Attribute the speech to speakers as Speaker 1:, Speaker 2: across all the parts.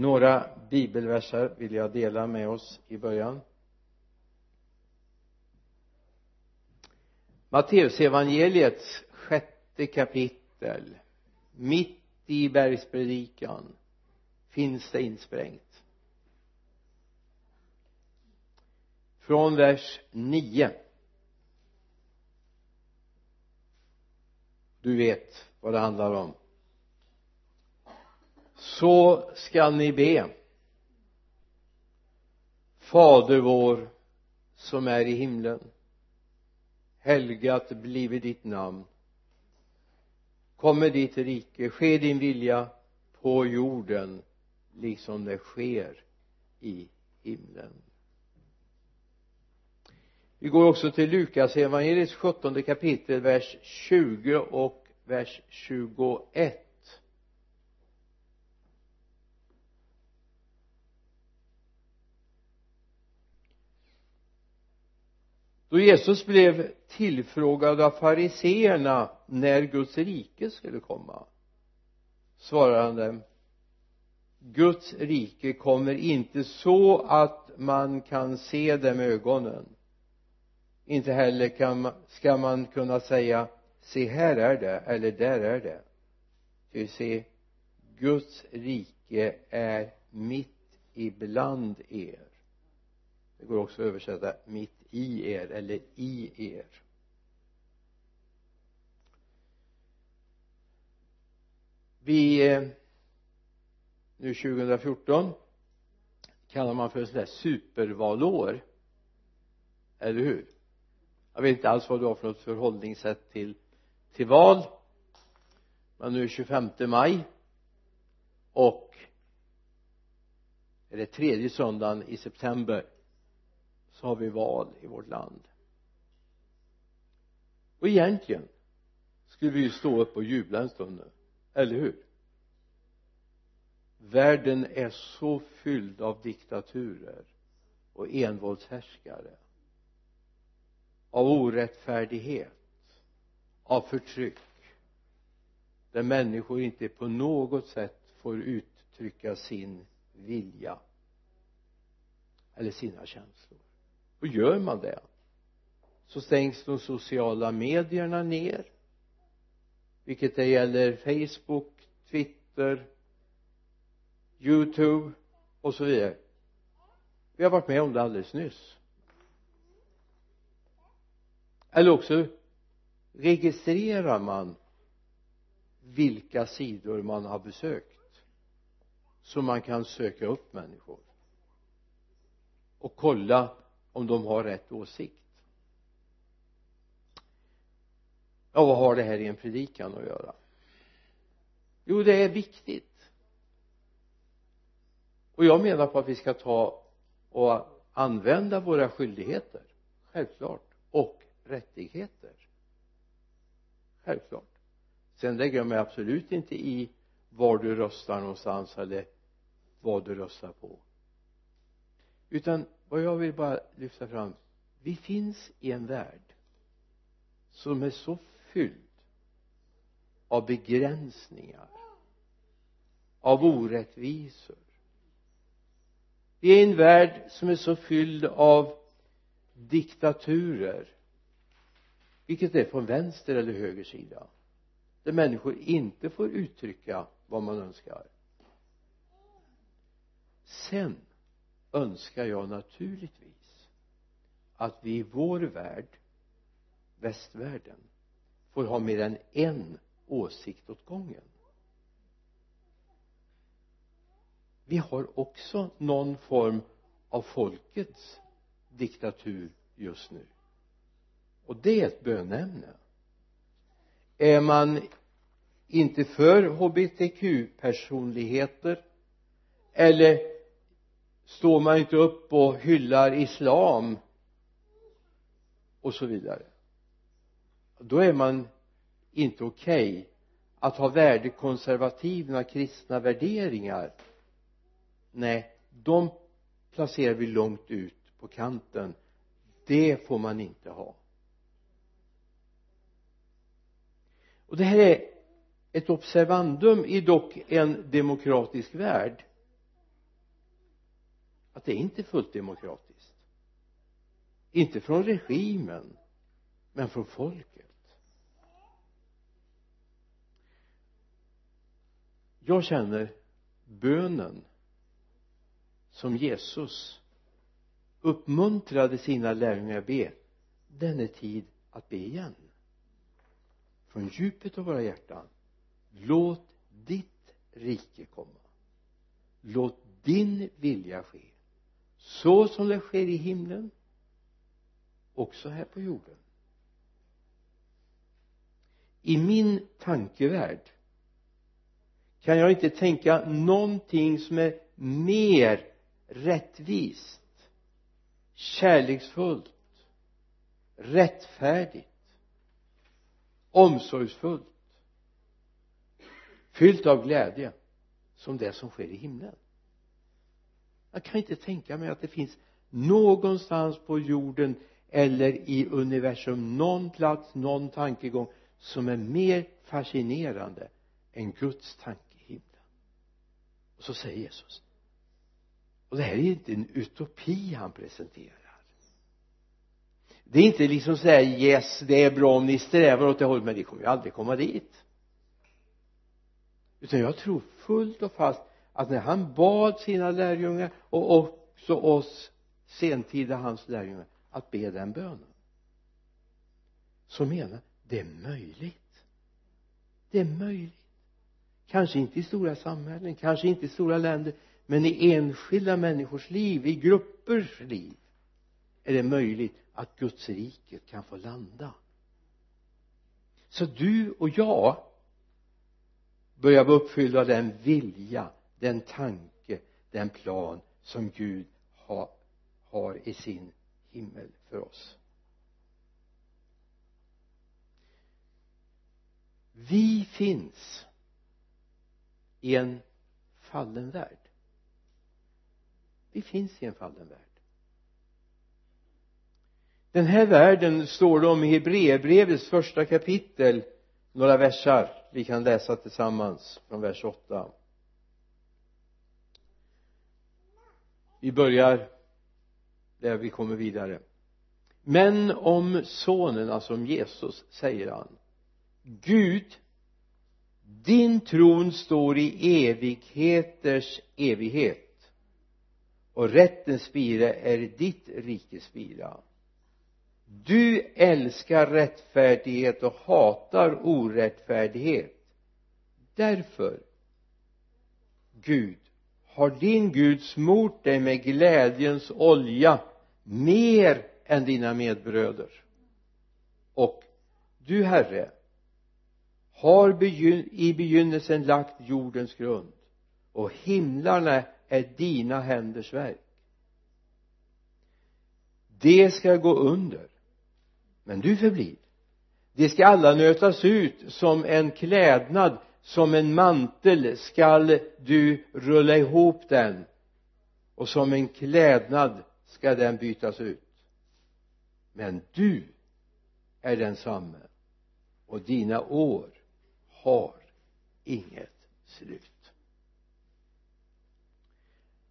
Speaker 1: några bibelverser vill jag dela med oss i början. Matteusevangeliets sjätte kapitel. Mitt i bergspredikan finns det insprängt. Från vers 9 du vet vad det handlar om så skall ni be. Fader vår som är i himlen. Helgat blive ditt namn. Kommer ditt rike. Ske din vilja på jorden liksom det sker i himlen. Vi går också till Lukas evangeliets sjuttonde kapitel vers 20 och vers 21 då Jesus blev tillfrågad av fariseerna när Guds rike skulle komma svarade han dem Guds rike kommer inte så att man kan se det med ögonen. Inte heller kan man, ska man kunna säga se här är det eller där är det. Ty se Guds rike är mitt ibland er det går också att översätta mitt i er eller i er. Vi eh, nu 2014 kallar man för ett sånt där supervalår. Eller hur? Jag vet inte alls vad du har för något förhållningssätt till till val. Men nu är 25 maj och är det tredje söndagen i september så har vi val i vårt land. Och egentligen skulle vi ju stå upp och jubla en stund nu eller hur? Världen är så fylld av diktaturer och envåldshärskare av orättfärdighet av förtryck där människor inte på något sätt får uttrycka sin vilja eller sina känslor och gör man det så stängs de sociala medierna ner vilket det gäller Facebook, Twitter, Youtube och så vidare. Vi har varit med om det alldeles nyss. Eller också registrerar man vilka sidor man har besökt så man kan söka upp människor och kolla om de har rätt åsikt. Ja vad har det här i en predikan att göra? Jo det är viktigt. Och jag menar på att vi ska ta och använda våra skyldigheter självklart och rättigheter. Självklart. Sen lägger jag mig absolut inte i var du röstar någonstans eller vad du röstar på. Utan vad jag vill bara lyfta fram vi finns i en värld som är så fylld av begränsningar av orättvisor. Vi är i en värld som är så fylld av diktaturer vilket är från vänster eller höger sida där människor inte får uttrycka vad man önskar. Sen önskar jag naturligtvis att vi i vår värld västvärlden får ha mer än en åsikt åt gången. Vi har också någon form av folkets diktatur just nu. Och det är ett bönämne. Är man inte för hbtq-personligheter eller står man inte upp och hyllar islam? Och så vidare. Då är man inte okej okay att ha värdekonservativa kristna värderingar. Nej de placerar vi långt ut på kanten. Det får man inte ha. Och det här är ett observandum i dock en demokratisk värld att det är inte fullt demokratiskt. Inte från regimen men från folket. Jag känner bönen som Jesus uppmuntrade sina lärjungar att be den är tid att be igen. Från djupet av våra hjärtan låt ditt rike komma. Låt din vilja ske så som det sker i himlen också här på jorden. I min tankevärld kan jag inte tänka någonting som är mer rättvist kärleksfullt rättfärdigt omsorgsfullt fyllt av glädje som det som sker i himlen jag kan inte tänka mig att det finns någonstans på jorden eller i universum någon plats, någon tankegång som är mer fascinerande än Guds tanke i himlen. Och så säger Jesus och det här är inte en utopi han presenterar. Det är inte liksom sådär yes det är bra om ni strävar åt det hållet men ni kommer ju aldrig komma dit. Utan jag tror fullt och fast att när han bad sina lärjungar och också oss sentida hans lärjungar att be den bönen så menar det är möjligt. Det är möjligt. Kanske inte i stora samhällen kanske inte i stora länder men i enskilda människors liv i gruppers liv är det möjligt att Guds rike kan få landa. Så du och jag börjar vara uppfyllda av den vilja den tanke den plan som Gud har, har i sin himmel för oss. Vi finns i en fallen värld. Vi finns i en fallen värld. Den här världen står det om i Hebreerbrevets första kapitel några versar. Vi kan läsa tillsammans från vers 8 vi börjar där vi kommer vidare. Men om sonen, alltså om Jesus, säger han Gud din tron står i evigheters evighet och rättens spira är ditt rikes spira. Du älskar rättfärdighet och hatar orättfärdighet. Därför Gud har din Gud smort dig med glädjens olja mer än dina medbröder? Och du herre har begyn i begynnelsen lagt jordens grund och himlarna är dina händers verk. Det ska gå under men du förblir. De ska alla nötas ut som en klädnad som en mantel skall du rulla ihop den. Och som en klädnad ska den bytas ut. Men du är densamme. Och dina år har inget slut.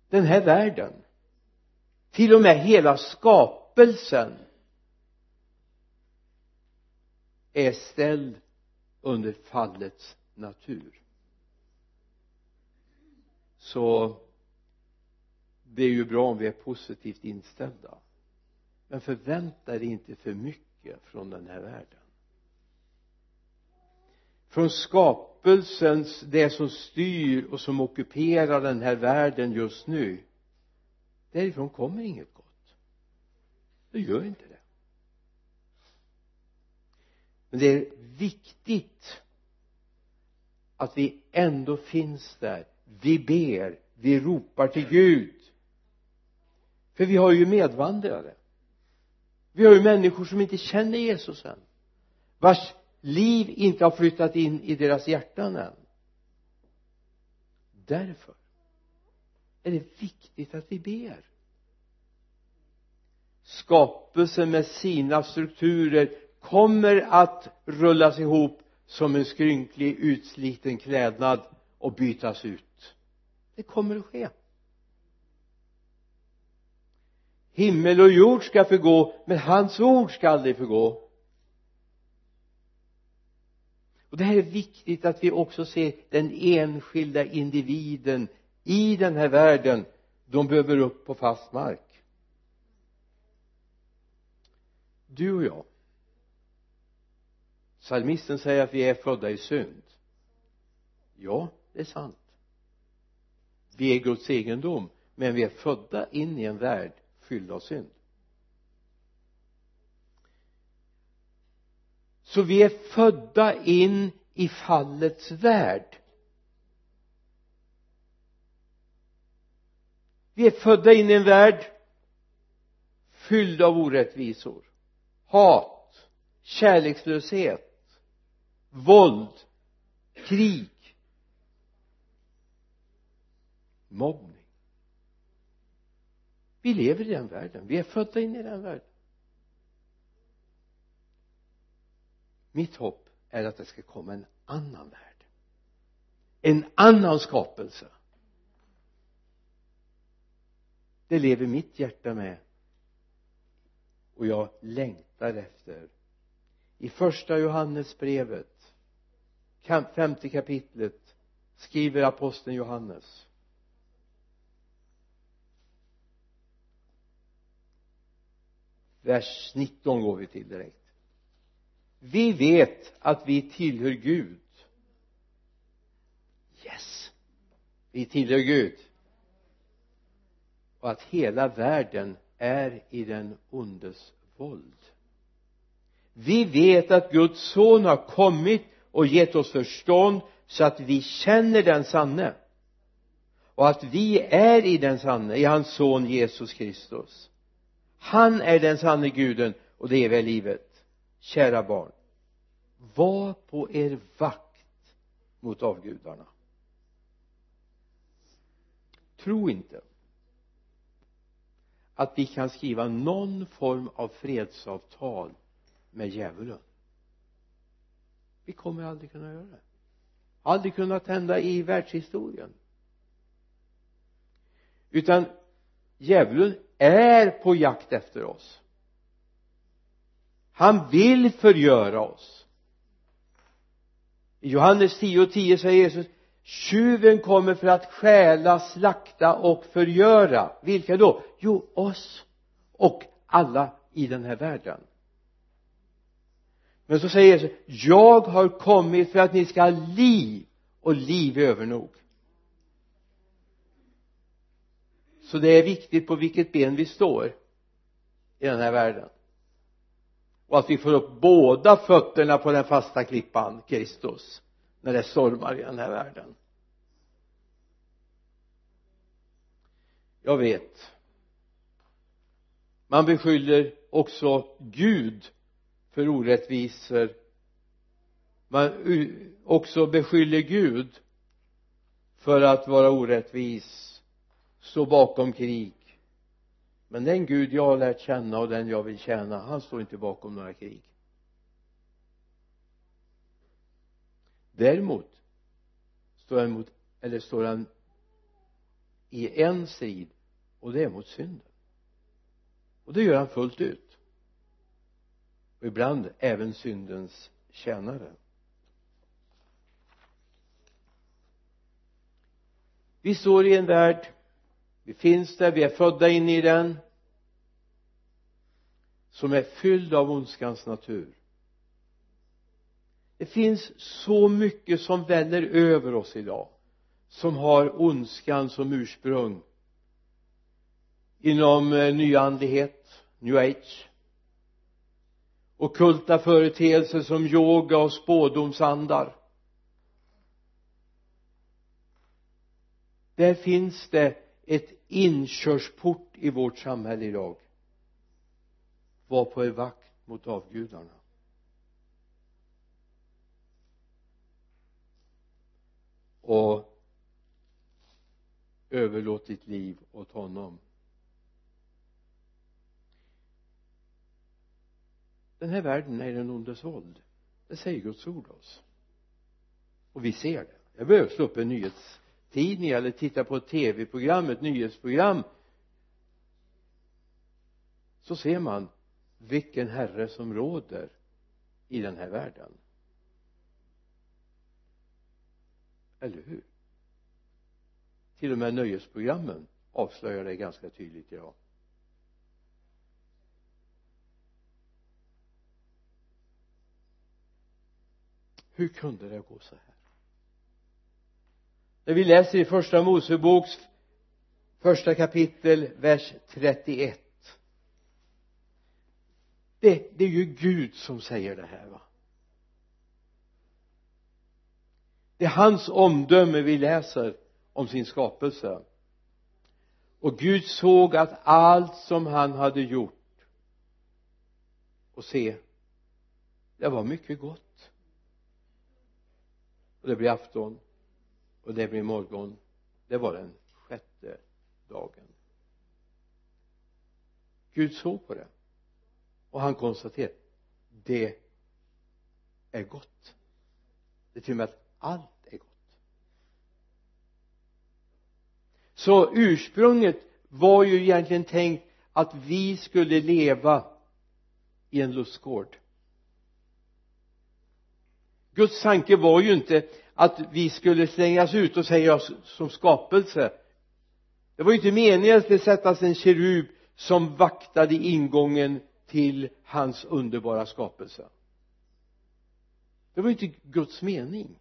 Speaker 1: Den här världen till och med hela skapelsen är ställd under fallets natur. Så det är ju bra om vi är positivt inställda. Men förvänta dig inte för mycket från den här världen. Från skapelsens det som styr och som ockuperar den här världen just nu därifrån kommer inget gott. Det gör inte det. Men det är viktigt att vi ändå finns där. Vi ber vi ropar till Gud. För vi har ju medvandrare. Vi har ju människor som inte känner Jesus än vars liv inte har flyttat in i deras hjärtan än. Därför är det viktigt att vi ber. Skapelsen med sina strukturer kommer att rullas ihop som en skrynklig utsliten klädnad och bytas ut. Det kommer att ske. Himmel och jord ska förgå men hans ord ska aldrig förgå. Och det här är viktigt att vi också ser den enskilda individen i den här världen. De behöver upp på fast mark. Du och jag psalmisten säger att vi är födda i synd. Ja det är sant. Vi är Guds egendom men vi är födda in i en värld fylld av synd. Så vi är födda in i fallets värld. Vi är födda in i en värld fylld av orättvisor hat kärlekslöshet våld krig mobbning. Vi lever i den världen. Vi är födda in i den världen. Mitt hopp är att det ska komma en annan värld. En annan skapelse. Det lever mitt hjärta med. Och jag längtar efter. I första Johannesbrevet femte kapitlet skriver aposteln Johannes. Vers 19 går vi till direkt. Vi vet att vi tillhör Gud. Yes. Vi tillhör Gud. Och att hela världen är i den ondes våld. Vi vet att Guds son har kommit och gett oss förstånd så att vi känner den sanne. Och att vi är i den sanne i hans son Jesus Kristus. Han är den sanne guden och det eviga livet. Kära barn var på er vakt mot avgudarna. Tro inte att vi kan skriva någon form av fredsavtal med djävulen vi kommer aldrig kunna göra det. Aldrig kunnat hända i världshistorien. Utan djävulen är på jakt efter oss. Han vill förgöra oss. I Johannes 10 och 10 säger Jesus tjuven kommer för att stjäla, slakta och förgöra. Vilka då? jo oss och alla i den här världen men så säger Jesus jag har kommit för att ni ska ha liv och liv övernog så det är viktigt på vilket ben vi står i den här världen. Och att vi får upp båda fötterna på den fasta klippan Kristus när det stormar i den här världen. Jag vet. Man beskyller också Gud för orättvisor. Man också beskyller Gud för att vara orättvis stå bakom krig. Men den Gud jag har lärt känna och den jag vill tjäna han står inte bakom några krig. Däremot står han mot eller står han i en strid och det är mot synden. Och det gör han fullt ut och ibland även syndens tjänare. Vi står i en värld vi finns där, vi är födda in i den som är fylld av ondskans natur. Det finns så mycket som väller över oss idag som har ondskan som ursprung inom eh, nyandlighet, new age okulta företeelser som yoga och spådomsandar. Där finns det ett inkörsport i vårt samhälle idag. Var på er vakt mot avgudarna. Och överlåt ditt liv åt honom. Den här världen är den ondes våld. Det säger Guds ord oss. Och vi ser det. Jag behöver slå upp en nyhetstidning eller titta på ett tv-program, ett nyhetsprogram. Så ser man vilken herre som råder i den här världen. Eller hur? Till och med nöjesprogrammen avslöjar det ganska tydligt idag hur kunde det gå så här? När vi läser i första Moseboks första kapitel vers 31 det, det är ju Gud som säger det här va? Det är hans omdöme vi läser om sin skapelse. Och Gud såg att allt som han hade gjort och se det var mycket gott och det blir afton. Och det blir morgon. Det var den sjätte dagen. Gud såg på det. Och han konstaterade det är gott. Det är till och med att allt är gott. Så ursprunget var ju egentligen tänkt att vi skulle leva i en lustgård. Guds tanke var ju inte att vi skulle slängas ut och säga som skapelse. Det var ju inte meningen att det sättas en kerub som vaktade ingången till hans underbara skapelse. Det var inte Guds mening.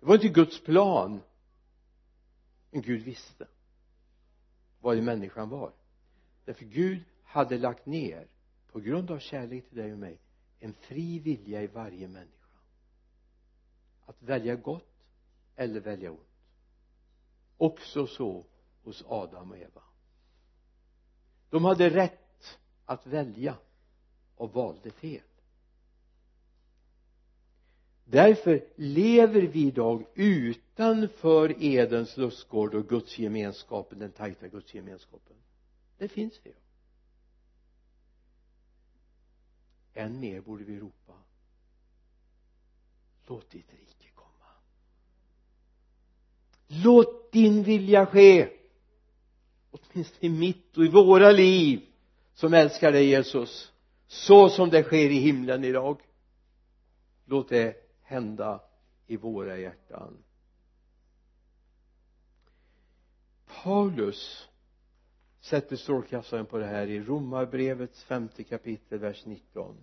Speaker 1: Det var inte Guds plan. Men Gud visste vad människan var. Därför Gud hade lagt ner på grund av kärlek till dig och mig en fri vilja i varje människa att välja gott eller välja ont. Också så hos Adam och Eva. De hade rätt att välja och valde fel. Därför lever vi idag utanför Edens lustgård och gudsgemenskapen, den tajta gudsgemenskapen det finns det. Än mer borde vi ropa låt ditt rike låt din vilja ske. Åtminstone i mitt och i våra liv som älskar dig Jesus. Så som det sker i himlen idag. Låt det hända i våra hjärtan. Paulus sätter strålkastaren på det här i romarbrevets femte kapitel vers 19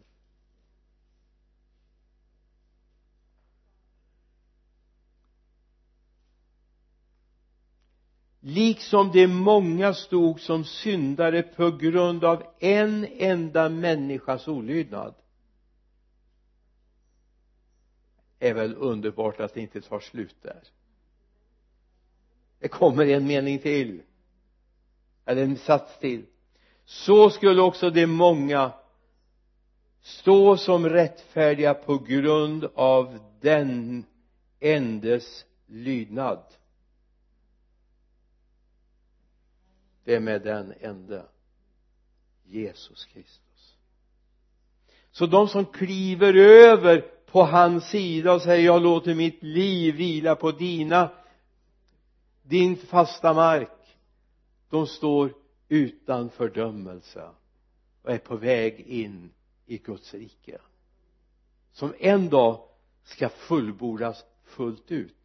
Speaker 1: liksom de många stod som syndare på grund av en enda människas olydnad. Är väl underbart att det inte tar slut där. Det kommer en mening till. Eller en sats till. Så skulle också de många stå som rättfärdiga på grund av den endes lydnad. Det är med den ende Jesus Kristus. Så de som kliver över på hans sida och säger jag låter mitt liv vila på dina din fasta mark. De står utan fördömelse och är på väg in i Guds rike som en dag ska fullbordas fullt ut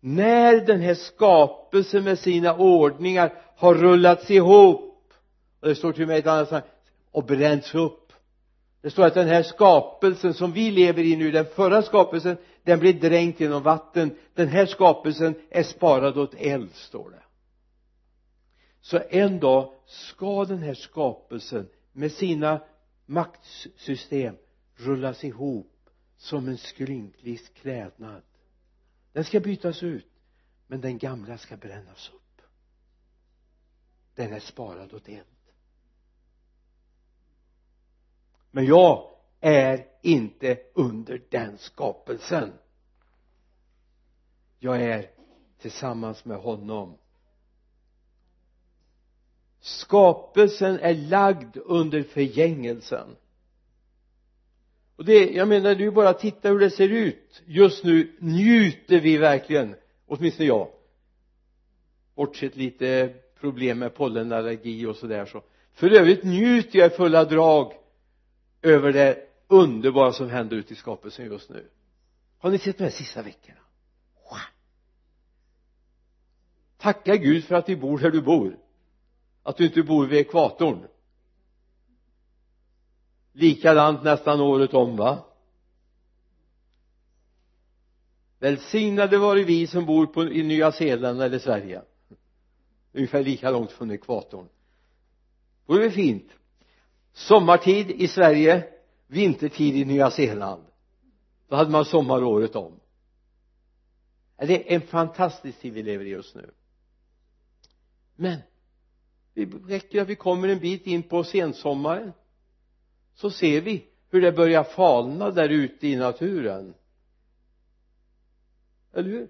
Speaker 1: när den här skapelsen med sina ordningar har rullats ihop och det står till mig ett annat sammanhang och bränts upp. Det står att den här skapelsen som vi lever i nu den förra skapelsen den blir dränkt genom vatten. Den här skapelsen är sparad åt eld står det. Så en dag ska den här skapelsen med sina maktsystem rullas ihop som en skrynklig klädnad den ska bytas ut men den gamla ska brännas upp. Den är sparad åt eld men jag är inte under den skapelsen. Jag är tillsammans med honom. Skapelsen är lagd under förgängelsen och det, jag menar du bara titta hur det ser ut. Just nu njuter vi verkligen åtminstone jag bortsett lite problem med pollenallergi och sådär så. För övrigt njuter jag i fulla drag över det underbara som händer ute i skapelsen just nu. Har ni sett de här sista veckorna? Wow. tacka Gud för att vi bor där du bor. Att du inte bor vid ekvatorn likadant nästan året om va? Välsignade vare vi som bor på, i Nya Zeeland eller Sverige. Ungefär lika långt från ekvatorn. Vore det fint. Sommartid i Sverige vintertid i Nya Zeeland. Då hade man sommar året om. Det är en fantastisk tid vi lever i just nu? Men det räcker att vi kommer en bit in på sensommaren så ser vi hur det börjar falna där ute i naturen. Eller hur?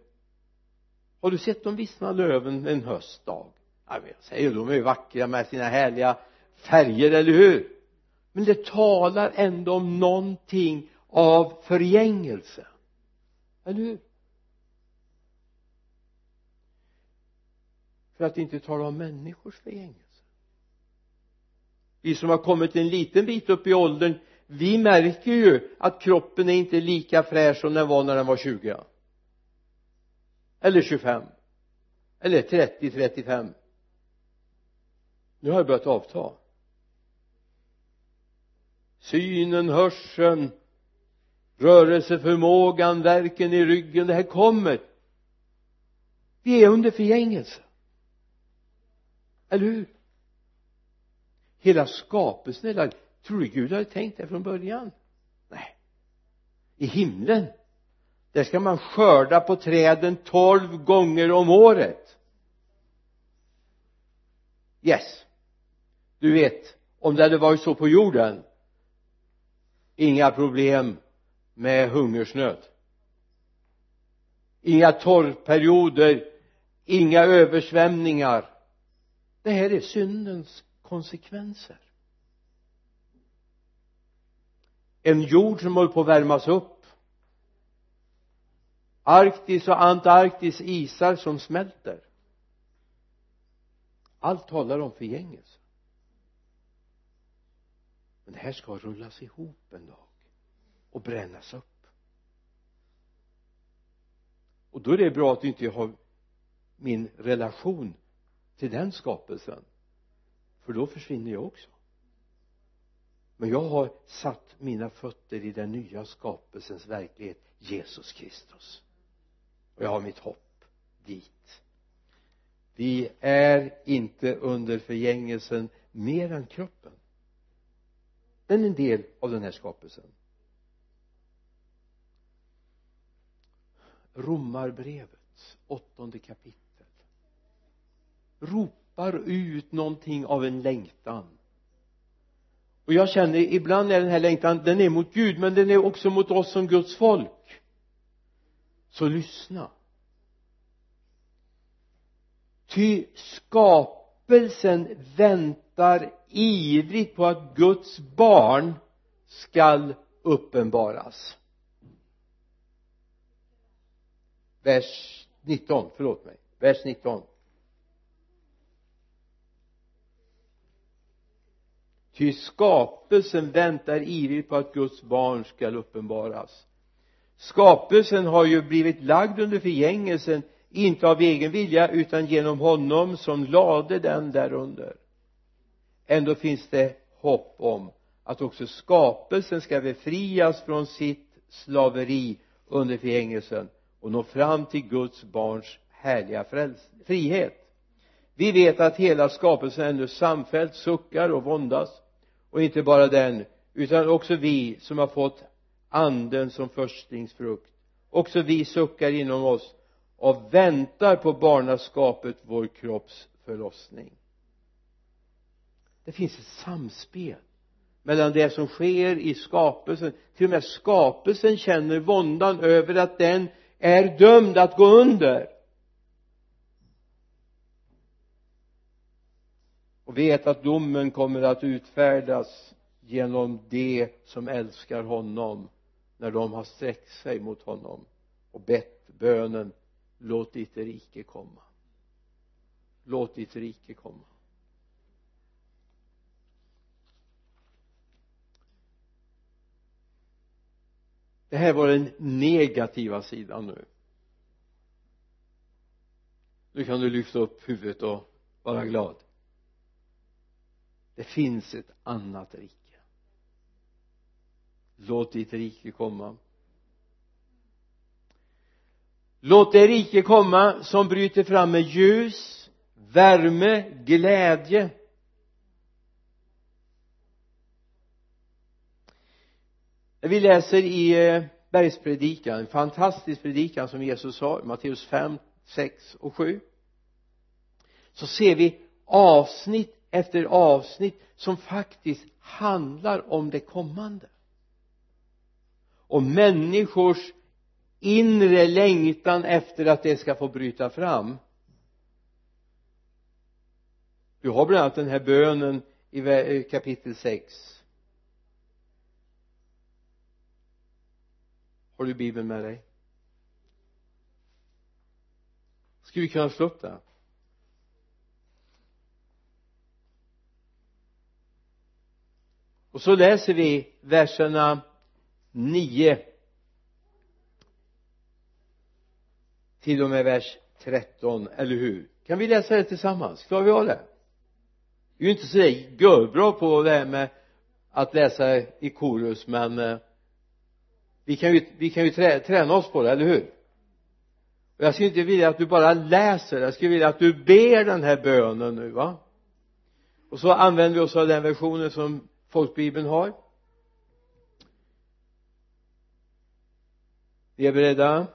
Speaker 1: Har du sett de vissna löven en höstdag? Jag säger de är vackra med sina härliga färger, eller hur? Men det talar ändå om någonting av förgängelse. Eller hur? För att inte tala om människors förgängelse vi som har kommit en liten bit upp i åldern vi märker ju att kroppen är inte lika fräsch som den var när den var 20 eller 25 eller 30, 35 nu har det börjat avta. Synen, hörseln rörelseförmågan, verken i ryggen, det här kommer. Vi är under förgängelse. Eller hur? Hela skapelsen är lagd. Tror du Gud hade tänkt det från början? Nej. I himlen. Där ska man skörda på träden tolv gånger om året. Yes. Du vet om det hade varit så på jorden inga problem med hungersnöd. Inga torrperioder inga översvämningar. Det här är syndens konsekvenser. En jord som håller på att värmas upp. Arktis och Antarktis isar som smälter. Allt talar om förgängelse. Men det här ska rullas ihop en dag och brännas upp. Och då är det bra att inte jag har min relation till den skapelsen för då försvinner jag också. Men jag har satt mina fötter i den nya skapelsens verklighet Jesus Kristus. Och jag har mitt hopp dit. Vi är inte under förgängelsen mer än kroppen den är en del av den här skapelsen. Romarbrevet åttonde kapitel ropar ut någonting av en längtan. Och jag känner ibland är den här längtan den är mot Gud men den är också mot oss som Guds folk. Så lyssna. Ty skapelsen väntar ivrigt på att Guds barn skall uppenbaras. Vers 19, förlåt mig. Vers 19 ty skapelsen väntar ivrigt på att Guds barn skall uppenbaras. Skapelsen har ju blivit lagd under förgängelsen inte av egen vilja utan genom honom som lade den därunder ändå finns det hopp om att också skapelsen ska befrias från sitt slaveri under förgängelsen och nå fram till Guds barns härliga frihet. Vi vet att hela skapelsen ännu samfällt suckar och våndas och inte bara den utan också vi som har fått anden som förstlingsfrukt. Också vi suckar inom oss och väntar på barnaskapet vår kropps förlossning. Det finns ett samspel mellan det som sker i skapelsen. Till och med skapelsen känner våndan över att den är dömd att gå under. Och vet att domen kommer att utfärdas genom de som älskar honom när de har sträckt sig mot honom och bett bönen låt ditt rike komma. Låt ditt rike komma. Det här var den negativa sidan nu. Nu kan du lyfta upp huvudet och vara glad det finns ett annat rike. Låt ditt rike komma. Låt det rike komma som bryter fram med ljus värme, glädje. Vi läser i eh, bergspredikan, en fantastisk predikan som Jesus sa, Matteus 5, 6 och 7 så ser vi avsnitt efter avsnitt som faktiskt handlar om det kommande. Och människors inre längtan efter att det ska få bryta fram. Du har bland annat den här bönen i kapitel 6 har du bibeln med dig? Skulle vi kunna slå upp den? Och så läser vi verserna 9 till och med vers 13 eller hur? Kan vi läsa det tillsammans? Klarar vi av det? Vi är ju inte så görbra på det här med att läsa i korus men eh, vi kan ju, vi kan ju trä, träna oss på det, eller hur? Och jag skulle inte vilja att du bara läser jag skulle vilja att du ber den här bönen nu va? Och så använder vi oss av den versionen som folkbibeln har. Vi är beredda.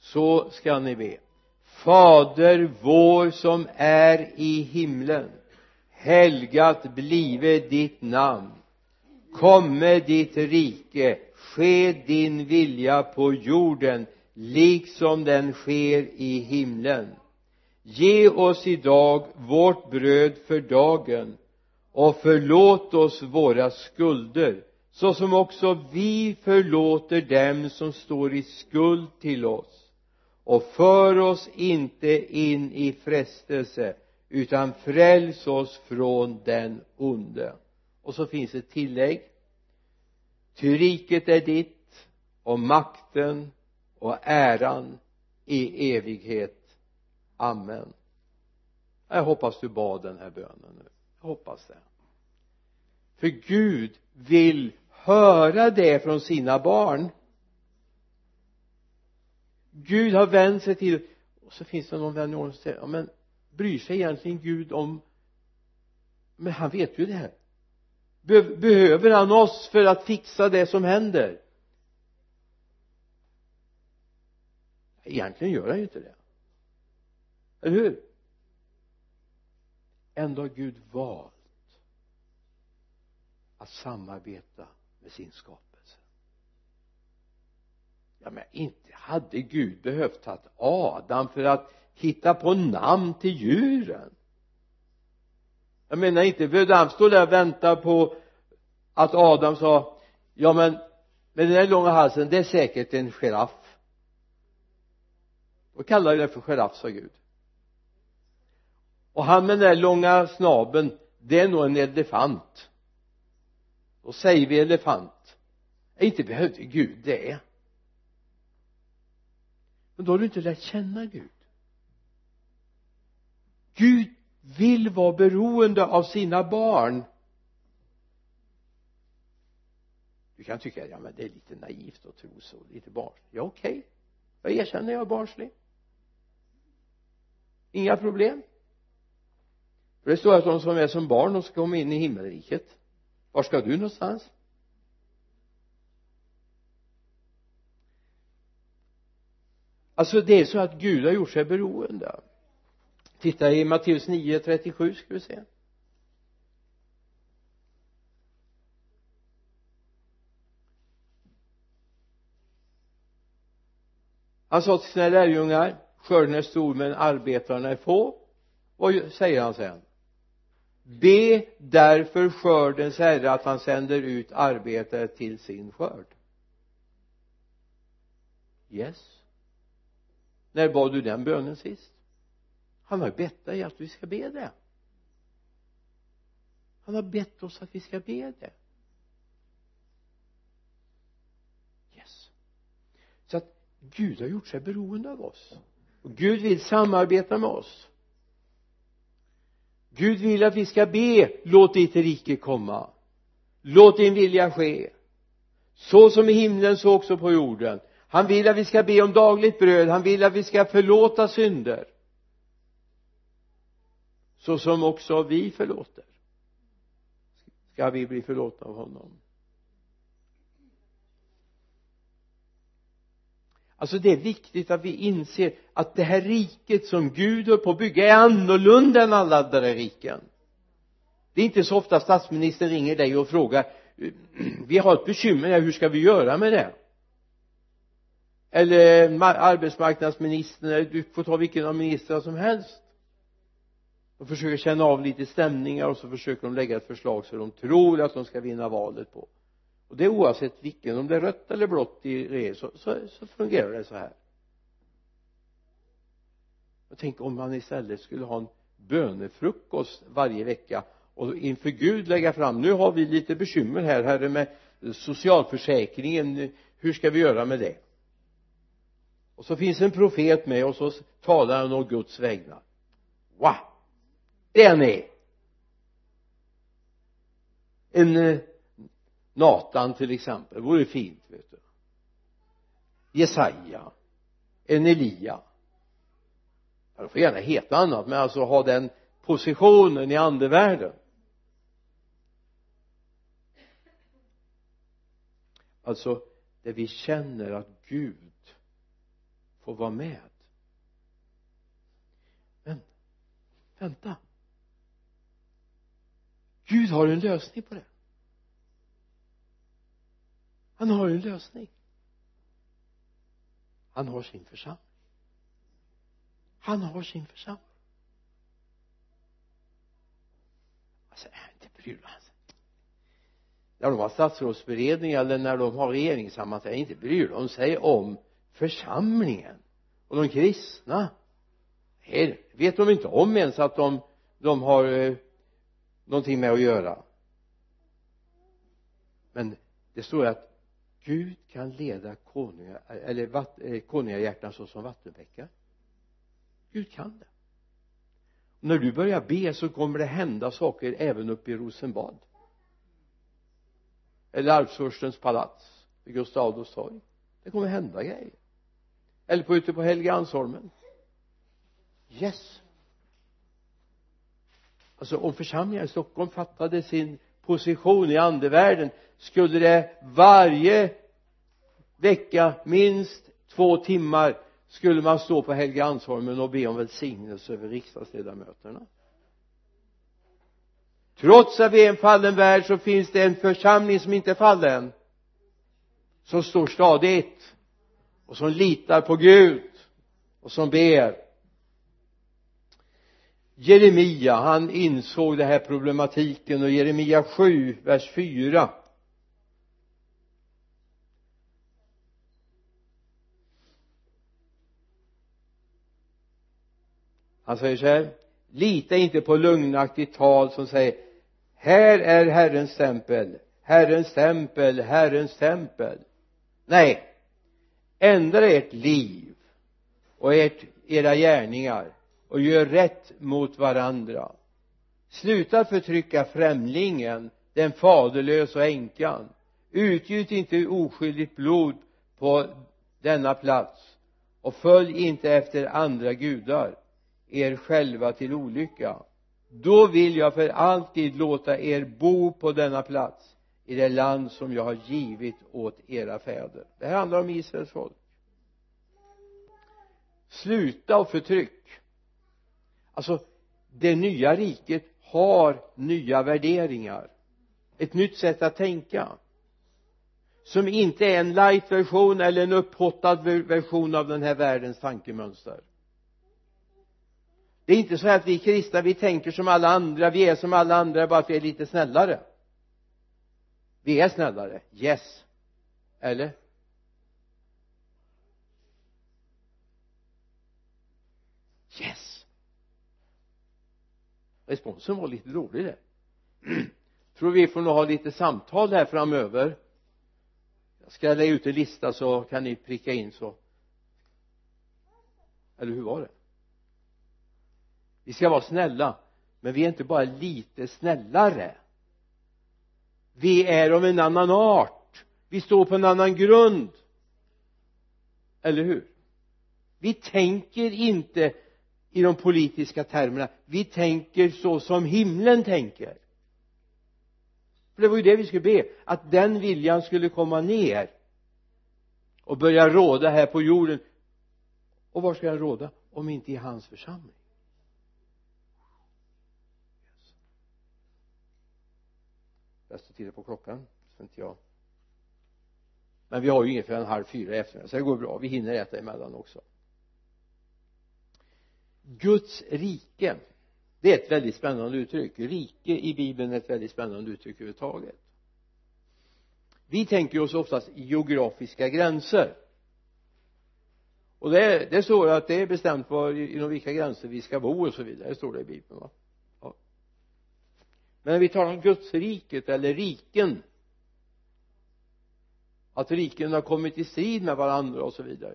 Speaker 1: Så ska ni be. Fader vår som är i himlen helgat blive ditt namn. Komme ditt rike ske din vilja på jorden liksom den sker i himlen. Ge oss idag vårt bröd för dagen och förlåt oss våra skulder såsom också vi förlåter dem som står i skuld till oss. Och för oss inte in i frestelse utan fräls oss från den onde. Och så finns ett tillägg. Ty riket är ditt och makten och äran i evighet. Amen. Jag hoppas du bad den här bönen nu jag hoppas det för Gud vill höra det från sina barn. Gud har vänt sig till och så finns det någon vän som säger ja men bryr sig egentligen Gud om men han vet ju det här. Be behöver han oss för att fixa det som händer? Egentligen gör han ju inte det. Eller hur? Ändå har Gud valt att samarbeta med sin skapelse. Ja men inte hade Gud behövt att Adam för att hitta på namn till djuren. Jag menar inte behövde han stå där och vänta på att Adam sa ja men med den här långa halsen det är säkert en giraff. Och kallade det för giraff sa Gud och han med den där långa snabeln det är nog en elefant. Då säger vi elefant. Inte behövde Gud det men då har du inte lärt känna Gud. Gud vill vara beroende av sina barn. Du kan tycka ja men det är lite naivt att tro så lite barnsligt ja okej. Okay. jag erkänner jag är barnslig. Inga problem för det står att de som är som barn de ska komma in i himmelriket. Var ska du någonstans? Alltså det är så att Gud har gjort sig beroende. Titta i Matteus 9, 37 ska vi se. Han sa till sina lärjungar skörden är stor men arbetarna är få. Vad säger han sen? Be därför skördens herre att han sänder ut arbetare till sin skörd. Yes. När bad du den bönen sist? Han har bett dig att vi ska be det. Han har bett oss att vi ska be det. Yes. Så att Gud har gjort sig beroende av oss. Och Gud vill samarbeta med oss. Gud vill att vi ska be låt ditt rike komma. Låt din vilja ske. Så som i himlen så också på jorden. Han vill att vi ska be om dagligt bröd. Han vill att vi ska förlåta synder. Så som också vi förlåter ska vi bli förlåtna av honom. Alltså det är viktigt att vi inser att det här riket som Gud är på att bygga är annorlunda än alla andra riken. Det är inte så ofta statsministern ringer dig och frågar mm, vi har ett bekymmer här hur ska vi göra med det? Eller arbetsmarknadsministern eller du får ta vilken av ministrarna som helst. De försöker känna av lite stämningar och så försöker de lägga ett förslag som de tror att de ska vinna valet på och det är oavsett vilken om det är rött eller blått i regering så, så, så fungerar det så här. Och tänk om man istället skulle ha en bönefrukost varje vecka och inför Gud lägga fram nu har vi lite bekymmer här herre med socialförsäkringen hur ska vi göra med det? Och så finns en profet med och så talar han om Guds vägnar. Wow! Det är. En eh, Natan till exempel det vore fint vet du. Jesaja en Elia. Ja, de får gärna heta annat men alltså ha den positionen i andevärlden. Alltså där vi känner att Gud får vara med. Men vänta. Gud har en lösning på det han har ju en lösning. Han har sin församling. Han har sin församling. Alltså är inte bryr han sig när de har statsrådsberedning eller när de har regeringssammanträde inte bryr de sig om församlingen och de kristna. Det vet de inte om ens att de de har eh, någonting med att göra? Men det står att Gud kan leda konunga, eller vatt, eh, konungahjärtan såsom vattenbäckar. Gud kan det. Och när du börjar be så kommer det hända saker även uppe i Rosenbad. Eller Arvfurstens palats vid Gustav Adolfs torg. Det kommer hända grejer. Eller på ute på Helgeandsholmen. Yes. Alltså om församlingar i Stockholm fattade sin position i andevärlden skulle det varje vecka minst två timmar skulle man stå på Helgeandsholmen och be om välsignelse över riksdagsledamöterna. Trots att vi är en fallen värld så finns det en församling som inte är fallen som står stadigt och som litar på Gud och som ber. Jeremia han insåg den här problematiken och Jeremia 7 vers 4 han säger så här lita inte på lögnaktigt tal som säger här är Herrens tempel Herrens tempel, Herrens tempel. Nej ändra ert liv och ert, era gärningar och gör rätt mot varandra. Sluta förtrycka främlingen den faderlösa och änkan. Utgjut inte oskyldigt blod på denna plats och följ inte efter andra gudar er själva till olycka. Då vill jag för alltid låta er bo på denna plats i det land som jag har givit åt era fäder. Det här handlar om Israels folk. Sluta och förtryck alltså det nya riket har nya värderingar. Ett nytt sätt att tänka. Som inte är en light version eller en upphottad version av den här världens tankemönster. Det är inte så att vi kristna vi tänker som alla andra vi är som alla andra bara att vi är lite snällare. Vi är snällare yes. Eller yes responsen var lite dålig där. Tror vi får nog ha lite samtal här framöver. Jag ska lägga ut en lista så kan ni pricka in så. Eller hur var det? Vi ska vara snälla men vi är inte bara lite snällare. Vi är av en annan art. Vi står på en annan grund. Eller hur? Vi tänker inte i de politiska termerna. Vi tänker så som himlen tänker. För det var ju det vi skulle be att den viljan skulle komma ner och börja råda här på jorden. Och var ska den råda? Om inte i hans församling. Bäst att titta på klockan så inte jag men vi har ju inget förrän halv fyra i eftermiddag så det går bra. Vi hinner äta emellan också. Guds rike. Det är ett väldigt spännande uttryck. Rike i bibeln är ett väldigt spännande uttryck överhuvudtaget. Vi tänker oss oftast geografiska gränser. Och det, det står att det är bestämt var inom vilka gränser vi ska bo och så vidare det står det i bibeln va? Ja. men när vi talar om Guds riket eller riken. Att riken har kommit i strid med varandra och så vidare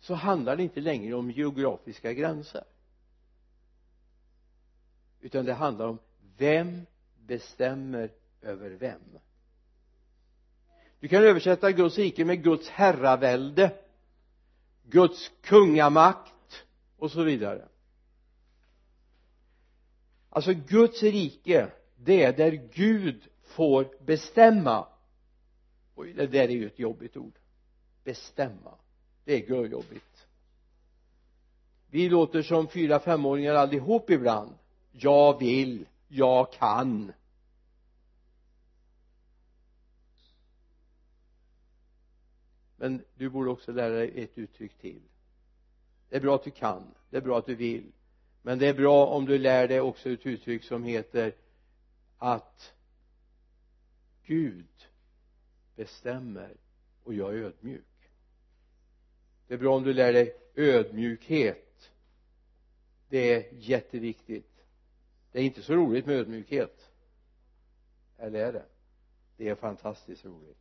Speaker 1: så handlar det inte längre om geografiska gränser utan det handlar om vem bestämmer över vem. Du kan översätta Guds rike med Guds herravälde Guds kungamakt och så vidare. Alltså Guds rike det är där Gud får bestämma. Oj det där är ju ett jobbigt ord. Bestämma. Det är görjobbigt. Vi låter som fyra femåringar allihop ibland jag vill jag kan. Men du borde också lära dig ett uttryck till. Det är bra att du kan det är bra att du vill. Men det är bra om du lär dig också ett uttryck som heter att Gud bestämmer och jag är ödmjuk. Det är bra om du lär dig ödmjukhet. Det är jätteviktigt det är inte så roligt med ödmjukhet. Eller är det? Det är fantastiskt roligt.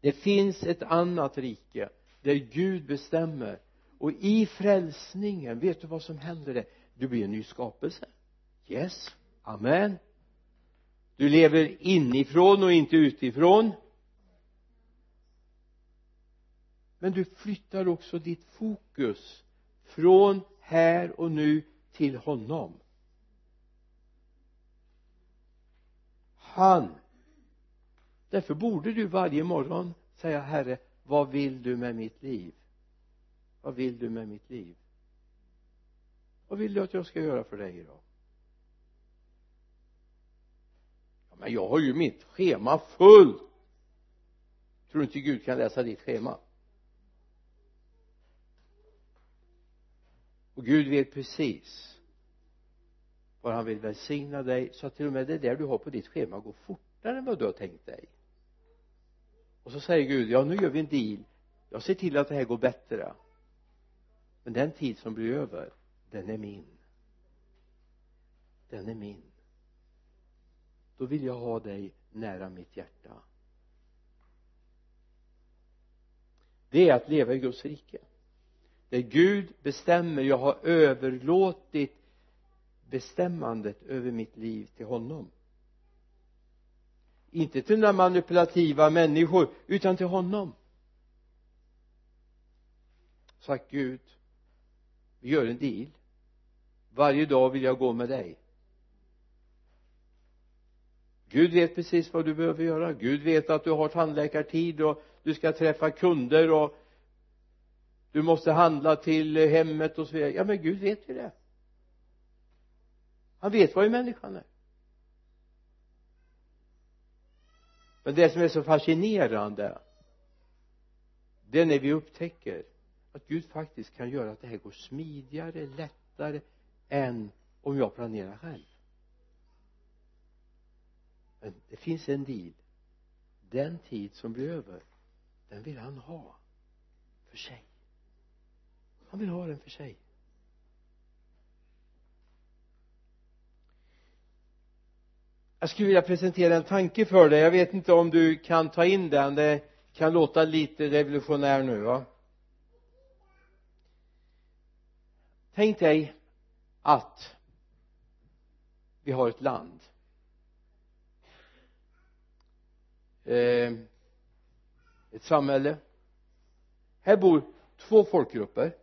Speaker 1: Det finns ett annat rike där Gud bestämmer. Och i frälsningen vet du vad som händer där? Du blir en ny skapelse. Yes. Amen. Du lever inifrån och inte utifrån. Men du flyttar också ditt fokus från här och nu till honom. Han. Därför borde du varje morgon säga herre vad vill du med mitt liv? Vad vill du med mitt liv? Vad vill du att jag ska göra för dig idag ja, men jag har ju mitt schema fullt. Tror du inte Gud kan läsa ditt schema? Och Gud vet precis var han vill välsigna dig så att till och med det där du har på ditt schema går fortare än vad du har tänkt dig. Och så säger Gud ja nu gör vi en deal. Jag ser till att det här går bättre. Men den tid som blir över den är min. Den är min. Då vill jag ha dig nära mitt hjärta. Det är att leva i Guds rike där Gud bestämmer jag har överlåtit bestämmandet över mitt liv till honom. Inte till några manipulativa människor utan till honom. Sagt Gud vi gör en deal. Varje dag vill jag gå med dig. Gud vet precis vad du behöver göra. Gud vet att du har tandläkartid och du ska träffa kunder och du måste handla till hemmet och så vidare. Ja men Gud vet ju det. Han vet vad en människan är. Men det som är så fascinerande det är när vi upptäcker att Gud faktiskt kan göra att det här går smidigare, lättare än om jag planerar själv. Men det finns en deal den tid som blir över den vill han ha för sig han vill ha den för sig. Jag skulle vilja presentera en tanke för dig. Jag vet inte om du kan ta in den. Det kan låta lite revolutionär nu va? Tänk dig att vi har ett land. Eh, ett samhälle. Här bor två folkgrupper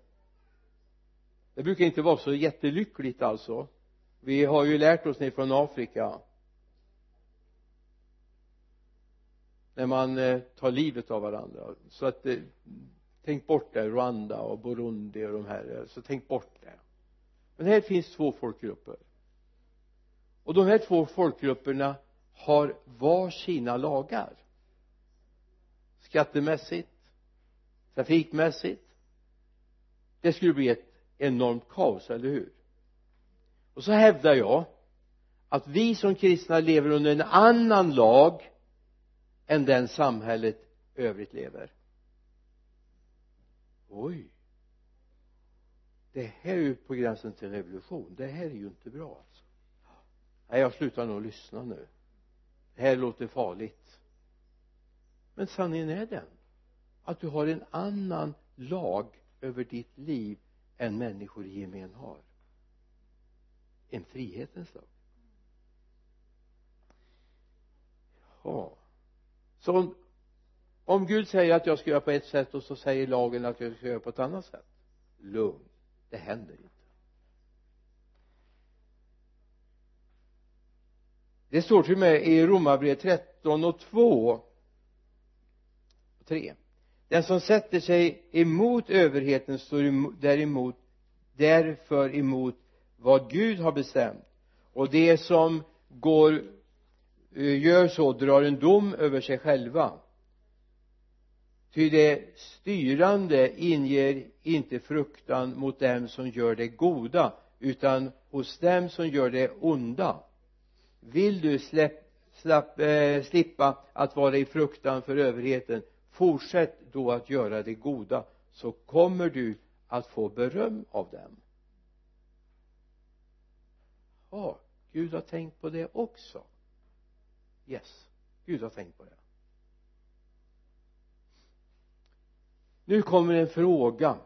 Speaker 1: det brukar inte vara så jättelyckligt alltså. Vi har ju lärt oss ner från Afrika. När man eh, tar livet av varandra. Så att eh, tänk bort det Rwanda och Burundi och de här eh, så tänk bort det. Men här finns två folkgrupper. Och de här två folkgrupperna har var sina lagar. Skattemässigt trafikmässigt. Det skulle bli ett enormt kaos, eller hur? Och så hävdar jag att vi som kristna lever under en annan lag än den samhället övrigt lever. Oj. Det här är ju på gränsen till revolution. Det här är ju inte bra alltså. Nej jag slutar nog lyssna nu. Det här låter farligt. Men sanningen är den att du har en annan lag över ditt liv än människor i gemen har. En frihetens lag ja. Så om, om Gud säger att jag ska göra på ett sätt och så säger lagen att jag ska göra på ett annat sätt lugn. Det händer inte. Det står till och med i romarbrevet 13 och 2 och 3 den som sätter sig emot överheten står däremot därför emot vad Gud har bestämt. Och det som går eh, gör så drar en dom över sig själva. Ty det styrande inger inte fruktan mot dem som gör det goda utan hos dem som gör det onda. Vill du släpp, slapp, eh, slippa att vara i fruktan för överheten fortsätt då att göra det goda så kommer du att få beröm av dem. Ja Gud har tänkt på det också. Yes Gud har tänkt på det. Nu kommer en fråga.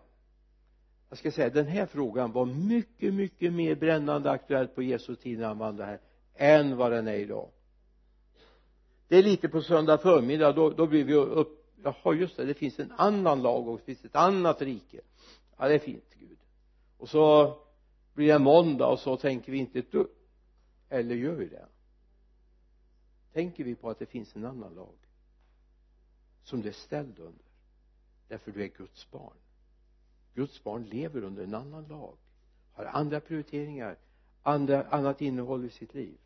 Speaker 1: Jag ska säga den här frågan var mycket mycket mer brännande aktuell på Jesu tid när han vandrade här än vad den är idag. Det är lite på söndag förmiddag då, då blir vi upp jaha just det. Det finns en annan lag och det finns ett annat rike. Ja det är fint Gud. Och så blir det måndag och så tänker vi inte ett dugg. Eller gör vi det? Tänker vi på att det finns en annan lag som du är ställd under? Därför du är Guds barn. Guds barn lever under en annan lag. Har andra prioriteringar andra, annat innehåll i sitt liv.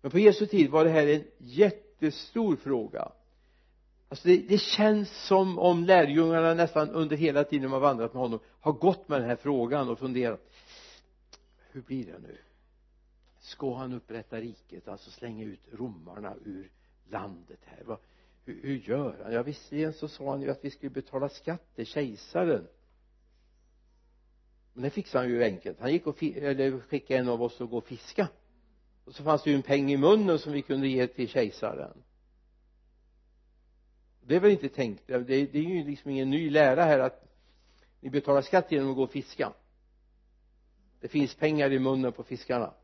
Speaker 1: Men på Jesu tid var det här en jättestor fråga alltså det, det känns som om lärjungarna nästan under hela tiden de har vandrat med honom har gått med den här frågan och funderat hur blir det nu? Ska han upprätta riket alltså slänga ut romarna ur landet här? Vad, hur, hur gör han? Ja visserligen så sa han ju att vi skulle betala skatt till kejsaren. Men det fixade han ju enkelt. Han gick och eller skickade en av oss att gå och fiska. Och så fanns det ju en peng i munnen som vi kunde ge till kejsaren det är väl inte tänkt. Det, det är ju liksom ingen ny lära här att ni betalar skatt genom att gå och fiska. Det finns pengar i munnen på fiskarna.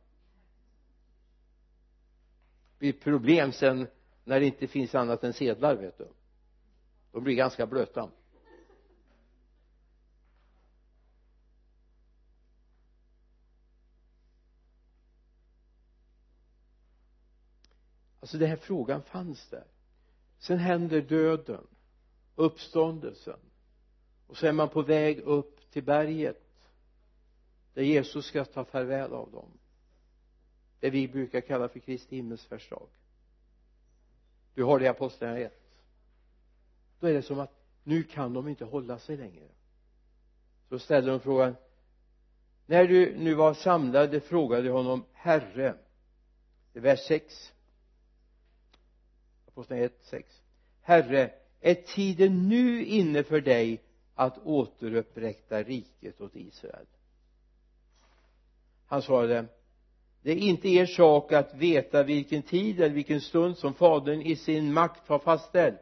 Speaker 1: Det blir problem sen när det inte finns annat än sedlar vet du. De blir ganska blöta. Alltså den här frågan fanns där sen händer döden uppståndelsen. Och så är man på väg upp till berget där Jesus ska ta farväl av dem. Det vi brukar kalla för Kristi himmelsfärdsdag. Du har det i apostlagärningarna 1 då är det som att nu kan de inte hålla sig längre. Så ställer de frågan när du nu var samlade frågade honom herre i vers 6 1, 6 herre är tiden nu inne för dig att återupprätta riket åt Israel? Han svarade det är inte er sak att veta vilken tid eller vilken stund som fadern i sin makt har fastställt.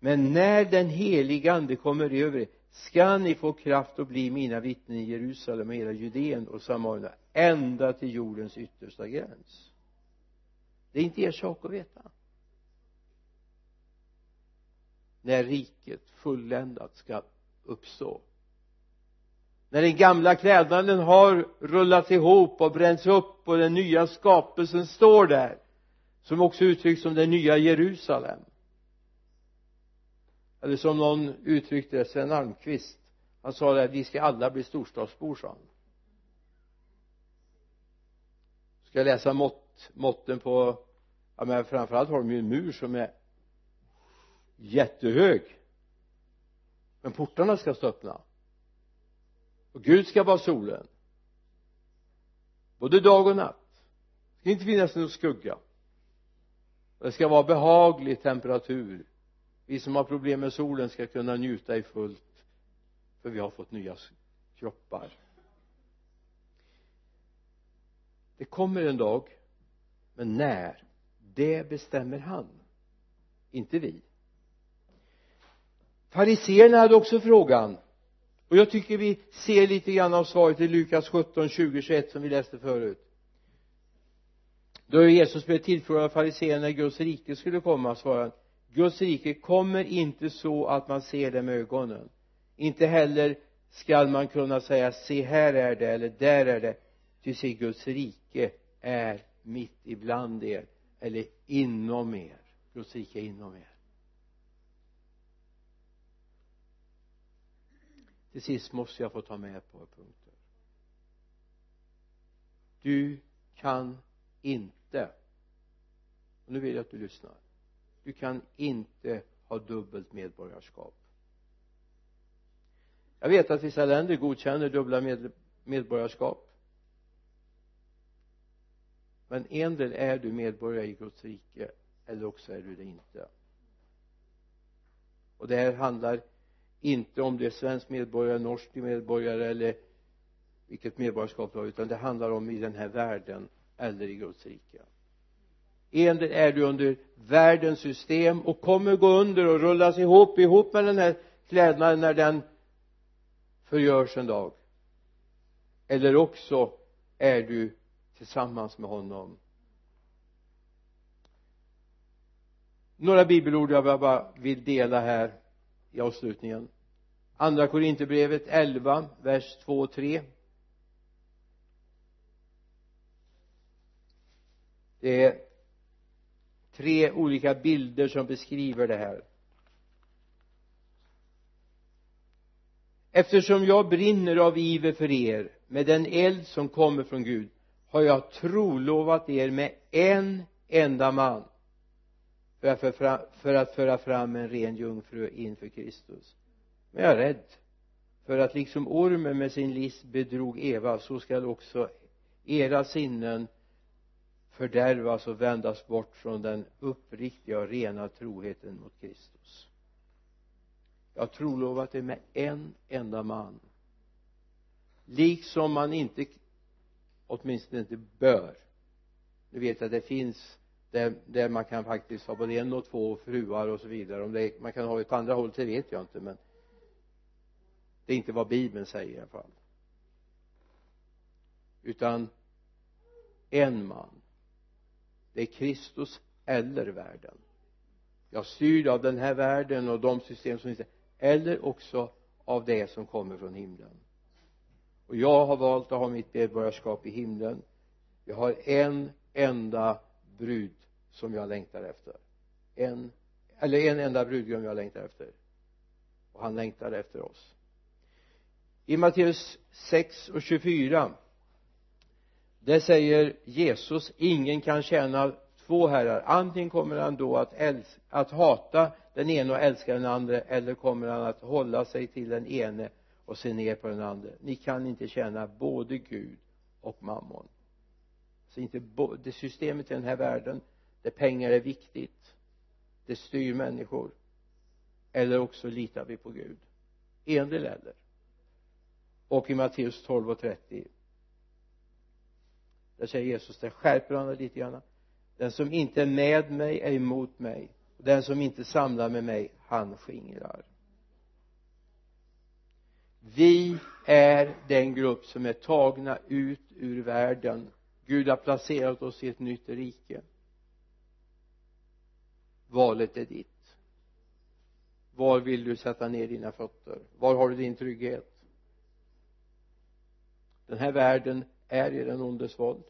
Speaker 1: Men när den helige ande kommer över er ska ni få kraft att bli mina vittnen i Jerusalem och hela Judeen och Samarien ända till jordens yttersta gräns. Det är inte er sak att veta när riket fulländat ska uppstå. När den gamla klädnaden har rullats ihop och bränts upp och den nya skapelsen står där som också uttrycks som det nya Jerusalem. Eller som någon uttryckte det, Sven Almqvist. Han sa det, vi ska alla bli storstadsbor sa han. Ska jag läsa mått, måtten på ja men framförallt har de ju en mur som är jättehög. Men portarna ska stå öppna. Och Gud ska vara solen. Både dag och natt. Det ska inte finnas någon skugga. Det ska vara behaglig temperatur. Vi som har problem med solen ska kunna njuta i fullt för vi har fått nya kroppar. Det kommer en dag men när? Det bestämmer han. Inte vi fariseerna hade också frågan. Och jag tycker vi ser lite grann av svaret i Lukas 17, 20, 21 som vi läste förut. Då Jesus blev tillfrågad av fariséerna när Guds rike skulle komma svarade han. Guds rike kommer inte så att man ser det med ögonen. Inte heller skall man kunna säga se här är det eller där är det. Ty se Guds rike är mitt ibland er eller inom er. Guds rike är inom er. Till sist måste jag få ta med ett par punkter. Du kan inte och nu vill jag att du lyssnar du kan inte ha dubbelt medborgarskap. Jag vet att vissa länder godkänner dubbla med, medborgarskap. Men endera är du medborgare i Guds rike eller också är du det inte. Och det här handlar inte om du är svensk medborgare, norsk medborgare eller vilket medborgarskap du har utan det handlar om i den här världen eller i Guds rike. Endera är du under världens system och kommer gå under och rullas ihop ihop med den här klädnaden när den förgörs en dag. Eller också är du tillsammans med honom. Några bibelord jag bara vill dela här i avslutningen. Andra korinthierbrevet 11 vers 2 och 3 det är tre olika bilder som beskriver det här. Eftersom jag brinner av iver för er med den eld som kommer från Gud har jag trolovat er med en enda man för att, för, att föra fram en ren jungfru inför Kristus. Men jag är rädd för att liksom ormen med sin list bedrog Eva så skall också era sinnen fördärvas och vändas bort från den uppriktiga och rena troheten mot Kristus. Jag har trolovat det med en enda man. Liksom man inte åtminstone inte bör. Nu vet jag att det finns där, där man kan faktiskt ha både en och två fruar och så vidare. Om det man kan ha det på andra hållet det vet jag inte men det är inte vad bibeln säger i alla fall. Utan en man det är Kristus eller världen. Jag styrd av den här världen och de system som finns eller också av det som kommer från himlen. Och jag har valt att ha mitt medborgarskap i himlen. Jag har en enda brud som jag längtar efter. En eller en enda brudgum jag längtar efter. Och han längtar efter oss. I Matteus 6 och 24 där säger Jesus ingen kan tjäna två herrar. Antingen kommer han då att, älska, att hata den ene och älska den andra eller kommer han att hålla sig till den ene och se ner på den andra ni kan inte tjäna både Gud och mammon så inte det systemet i den här världen där pengar är viktigt det styr människor eller också litar vi på Gud. Endera eller och i Matteus 12 och 30 där säger Jesus där skärper han det lite grann. Den som inte är med mig är emot mig. Den som inte samlar med mig han skingrar. Vi är den grupp som är tagna ut ur världen. Gud har placerat oss i ett nytt rike. Valet är ditt. Var vill du sätta ner dina fötter? Var har du din trygghet? Den här världen är i den ondes våld.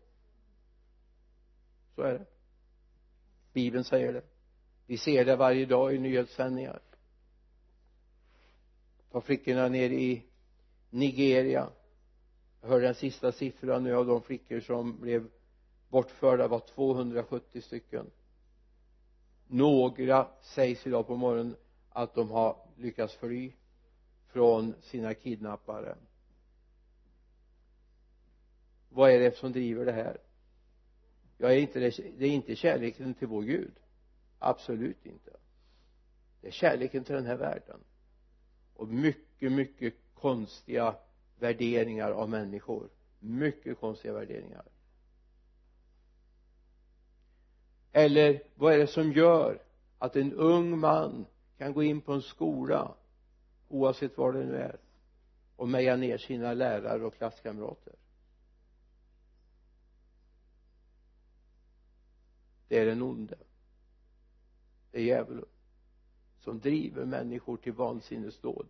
Speaker 1: Så är det. Bibeln säger det. Vi ser det varje dag i nyhetssändningar. Ta flickorna ner i Nigeria jag hörde den sista siffran nu av de flickor som blev bortförda var 270 stycken. Några sägs idag på morgonen att de har lyckats fly från sina kidnappare. Vad är det som driver det här? Jag är inte det, det är inte kärleken till vår Gud. Absolut inte. Det är kärleken till den här världen. Och mycket mycket konstiga värderingar av människor. Mycket konstiga värderingar. Eller vad är det som gör att en ung man kan gå in på en skola oavsett var det nu är och meja ner sina lärare och klasskamrater? Det är den onde. Det är djävulen som driver människor till vansinnesdåd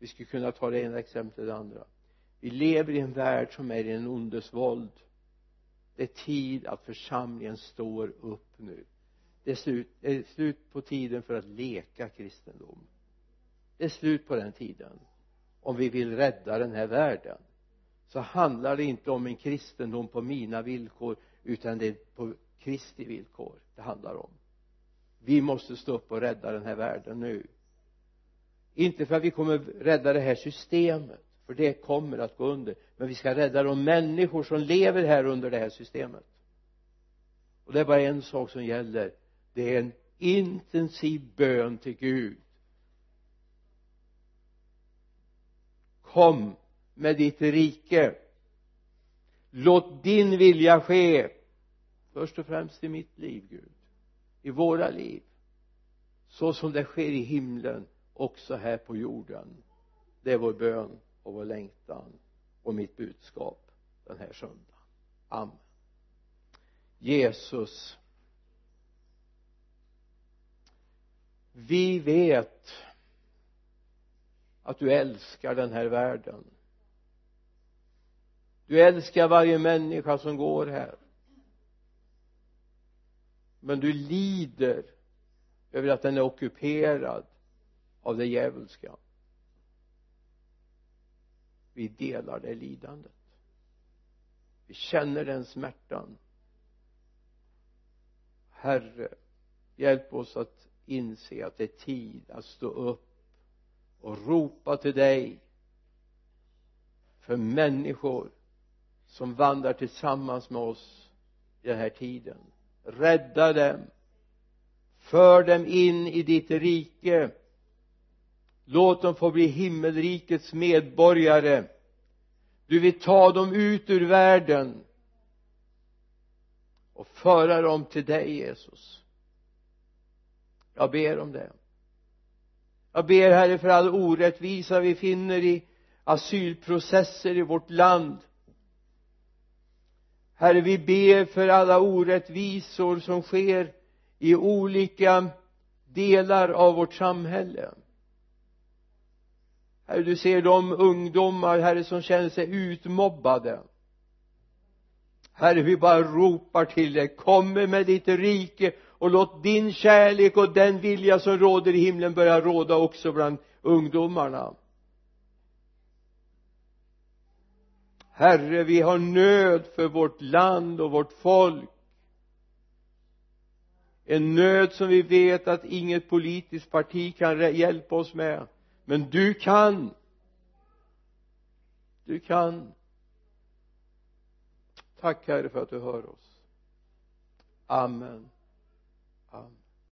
Speaker 1: vi skulle kunna ta det ena exemplet det andra. Vi lever i en värld som är i en ondes våld. Det är tid att församlingen står upp nu. Det är slut, det är slut på tiden för att leka kristendom. Det är slut på den tiden. Om vi vill rädda den här världen så handlar det inte om en kristendom på mina villkor utan det är på Kristi villkor det handlar om. Vi måste stå upp och rädda den här världen nu inte för att vi kommer rädda det här systemet för det kommer att gå under men vi ska rädda de människor som lever här under det här systemet. Och det är bara en sak som gäller. Det är en intensiv bön till Gud. Kom med ditt rike. Låt din vilja ske. Först och främst i mitt liv Gud. I våra liv. Så som det sker i himlen också här på jorden. Det är vår bön och vår längtan och mitt budskap den här söndagen. Amen. Jesus vi vet att du älskar den här världen. Du älskar varje människa som går här. Men du lider över att den är ockuperad av det djävulska. Vi delar det lidandet. Vi känner den smärtan. Herre hjälp oss att inse att det är tid att stå upp och ropa till dig för människor som vandrar tillsammans med oss i den här tiden. Rädda dem. För dem in i ditt rike låt dem få bli himmelrikets medborgare. Du vill ta dem ut ur världen och föra dem till dig Jesus. Jag ber om det. Jag ber herre för all orättvisa vi finner i asylprocesser i vårt land. Herre vi ber för alla orättvisor som sker i olika delar av vårt samhälle du ser de ungdomar herre som känner sig utmobbade. Herre vi bara ropar till dig. Kom med ditt rike och låt din kärlek och den vilja som råder i himlen börja råda också bland ungdomarna. Herre vi har nöd för vårt land och vårt folk. En nöd som vi vet att inget politiskt parti kan hjälpa oss med men du kan. Du kan. Tack herre för att du hör oss. Amen.